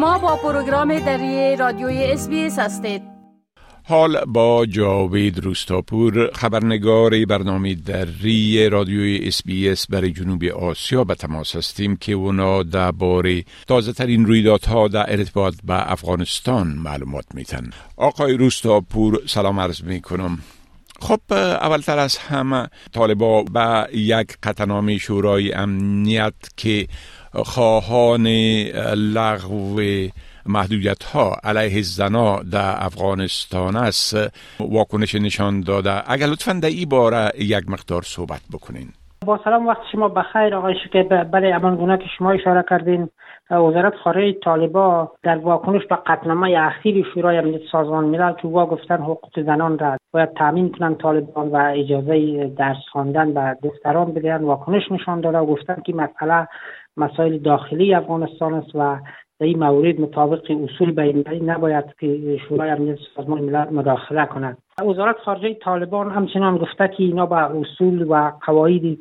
شما با پروگرام دری رادیوی SBS هستید. حال با جاوید روستاپور خبرنگار برنامه دری رادیوی SBS برای جنوب آسیا به تماس هستیم که اونا درباره تازه ترین رویدادها در ارتباط به افغانستان معلومات میتن آقای روستاپور سلام عرض می کنم خب اولتر از همه طالبا به یک قطعنامه شورای امنیت که خواهان لغو محدودیت ها علیه زنا در افغانستان است واکنش نشان داده. اگر لطفا در این باره یک مقدار صحبت بکنین. با سلام وقت شما بخیر آقای شکر بله امان گونه که شما اشاره کردین وزارت خارجه طالبا در واکنش به قطنامه اخیر شورای امنیت سازمان ملل که وا گفتن حقوق زنان را باید تامین کنند طالبان و اجازه درس خواندن به دختران بدهند واکنش نشان داده و گفتن که مسئله مسائل داخلی افغانستان است و در این مورد مطابق اصول بین‌المللی نباید که شورای امنیت سازمان ملل مداخله کند. وزارت خارجه طالبان همچنان گفته که اینا به اصول و قواعد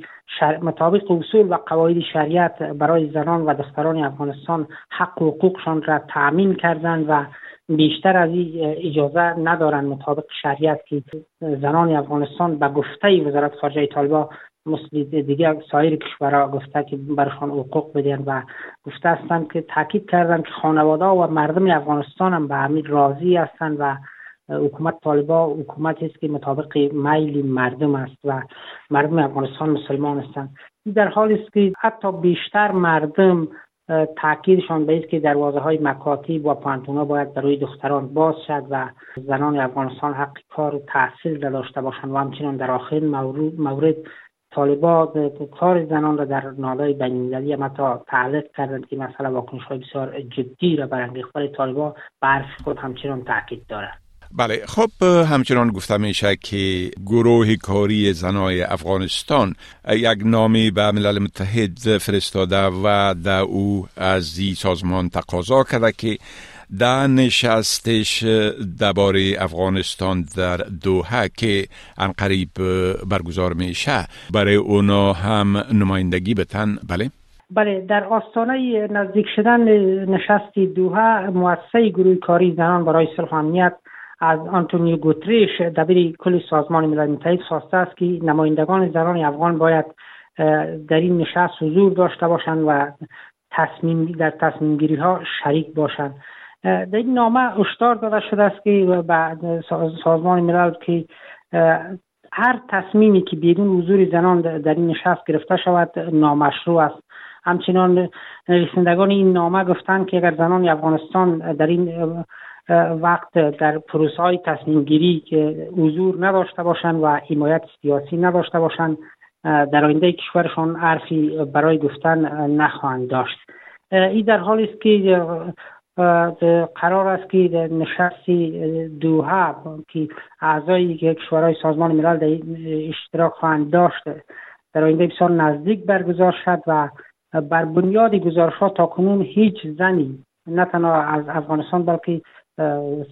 مطابق اصول و قواعد شریعت برای زنان و دختران افغانستان حق و حقوقشان را تأمین کردند و بیشتر از این اجازه ندارند مطابق شریعت که زنان افغانستان به گفته وزارت خارجه طالبان مثل دیگه سایر کشورها گفته که برشان حقوق بدین و گفته هستند که تاکید کردن که خانواده و مردم افغانستان هم به همین راضی هستند و حکومت طالبا حکومتی است که مطابق میل مردم است و مردم افغانستان مسلمان هستند در حالی است که حتی بیشتر مردم تاکیدشان به که دروازه های مکاتب و پانتونا باید برای دختران باز شد و زنان افغانستان حق کار و تحصیل داشته باشند و همچنین در آخرین مورد طالبا کار زنان را در نالای بینالمللی هم حتی کردند که مثلا واکنش های بسیار جدی را برانگیخته طالبا به خود همچنان تاکید دارد بله خب همچنان گفته میشه که گروه کاری زنای افغانستان یک نامی به ملل متحد فرستاده و در او از این سازمان تقاضا کرده که در نشستش درباره افغانستان در دوحه که انقریب برگزار میشه برای اونا هم نمایندگی بتن بله؟ بله در آستانه نزدیک شدن نشست دوحه مؤسسه گروه کاری زنان برای صلح امنیت از آنتونیو گوتریش دبیر کل سازمان ملل متحد خواسته است که نمایندگان زنان افغان باید در این نشست حضور داشته باشند و تصمیم در تصمیم گیری ها شریک باشند در این نامه اشتار داده شده است که بعد سازمان ملل که هر تصمیمی که بدون حضور زنان در این نشست گرفته شود نامشروع است. همچنان نویسندگان این نامه گفتند که اگر زنان افغانستان در این وقت در پروسه های تصمیم گیری که حضور نداشته باشند و حمایت سیاسی نداشته باشند در آینده کشورشان حرفی برای گفتن نخواهند داشت. این در حالی است که قرار است که نشستی دوها که اعضای کشورهای سازمان ملل در اشتراک خواهند داشت در آینده بسیار نزدیک برگزار شد و بر بنیاد گزارش ها تا کنون هیچ زنی نه تنها از افغانستان بلکه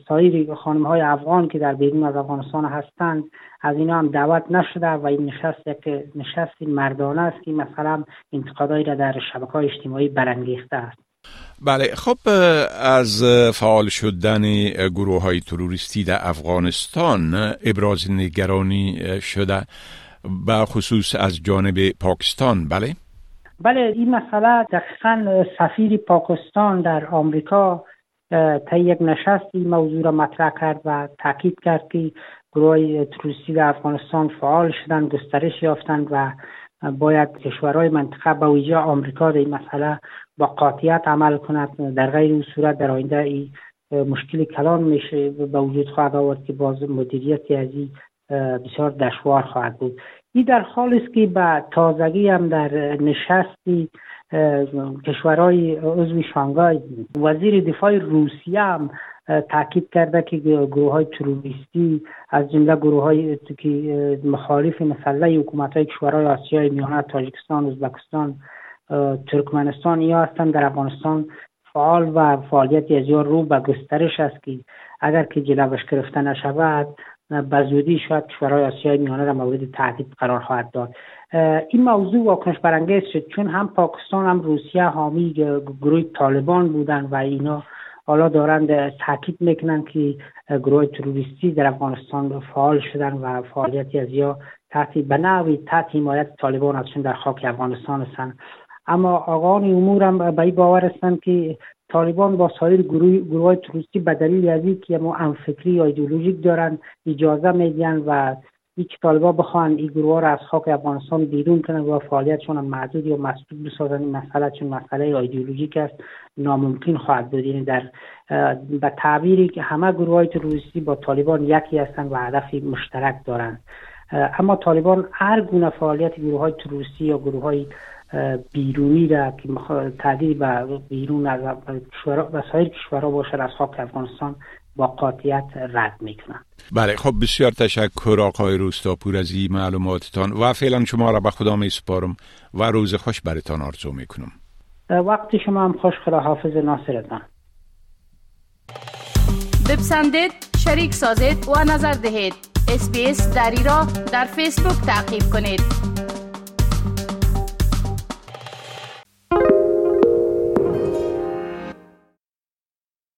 سایر خانم های افغان که در بیرون از افغانستان هستند از اینا هم دعوت نشده و این نشست یک نشست مردانه است که مثلا انتقادایی را در شبکه های اجتماعی برانگیخته است. بله خب از فعال شدن گروه های تروریستی در افغانستان ابراز نگرانی شده به خصوص از جانب پاکستان بله؟ بله این مسئله دقیقا سفیر پاکستان در آمریکا تا یک نشست این موضوع را مطرح کرد و تاکید کرد که گروه تروریستی در افغانستان فعال شدن گسترش یافتند و باید کشورهای منطقه به ویژه آمریکا در این مسئله با قاطعیت عمل کند. در غیر این صورت در آینده ای مشکل کلان میشه به وجود خواهد آورد که باز مدیریت از این بسیار دشوار خواهد بود. این در حال است که به تازگی هم در نشستی کشورهای عضو شانگای وزیر دفاع روسیه هم تاکید کرده که گروه های تروریستی از جمله گروه های که مخالف مسلح حکومت های کشورهای آسیای میانه تاجیکستان ازبکستان ترکمنستان یا هستند در افغانستان فعال و فعالیت از رو به گسترش است که اگر که جلوش گرفته نشود به زودی شاید کشورهای آسیای میانه را مورد تهدید قرار خواهد داد. این موضوع واکنش برانگیز شد چون هم پاکستان هم روسیه حامی گروه طالبان بودند و اینا حالا دارند تاکید می‌کنن که گروه تروریستی در افغانستان فعال شدن و فعالیتی از یا تحت به تحت حمایت طالبان هستند در خاک افغانستان هستند اما آقایان امور هم به این باور هستند که طالبان با سایر گروه, گروه تروریستی به دلیل از اینکه ما فکری یا ایدئولوژیک دارن اجازه میدن و هیچ طالبا بخوان این گروه را از خاک افغانستان بیرون کنن و فعالیتشون محدود یا مسدود بسازن این مسئله چون مسئله ایدئولوژیک است ناممکن خواهد بود. یعنی در به تعبیری که همه گروه های تروریستی با طالبان یکی هستند و هدف مشترک دارند. اما طالبان هر گونه فعالیت گروه های تروریستی یا گروه های بیرونی را که تعدیل به بیرون از و سایر کشورها باشه از خاک افغانستان با قاطیت رد می‌کنند. بله خب بسیار تشکر آقای روستاپور از این معلوماتتان و فعلا شما را به خدا می سپارم و روز خوش برتان آرزو می‌کنم. وقتی شما هم خوش خدا حافظ ناصرتان. بپسندید شریک سازید و نظر دهید. اسپیس دری را در فیسبوک تعقیب کنید.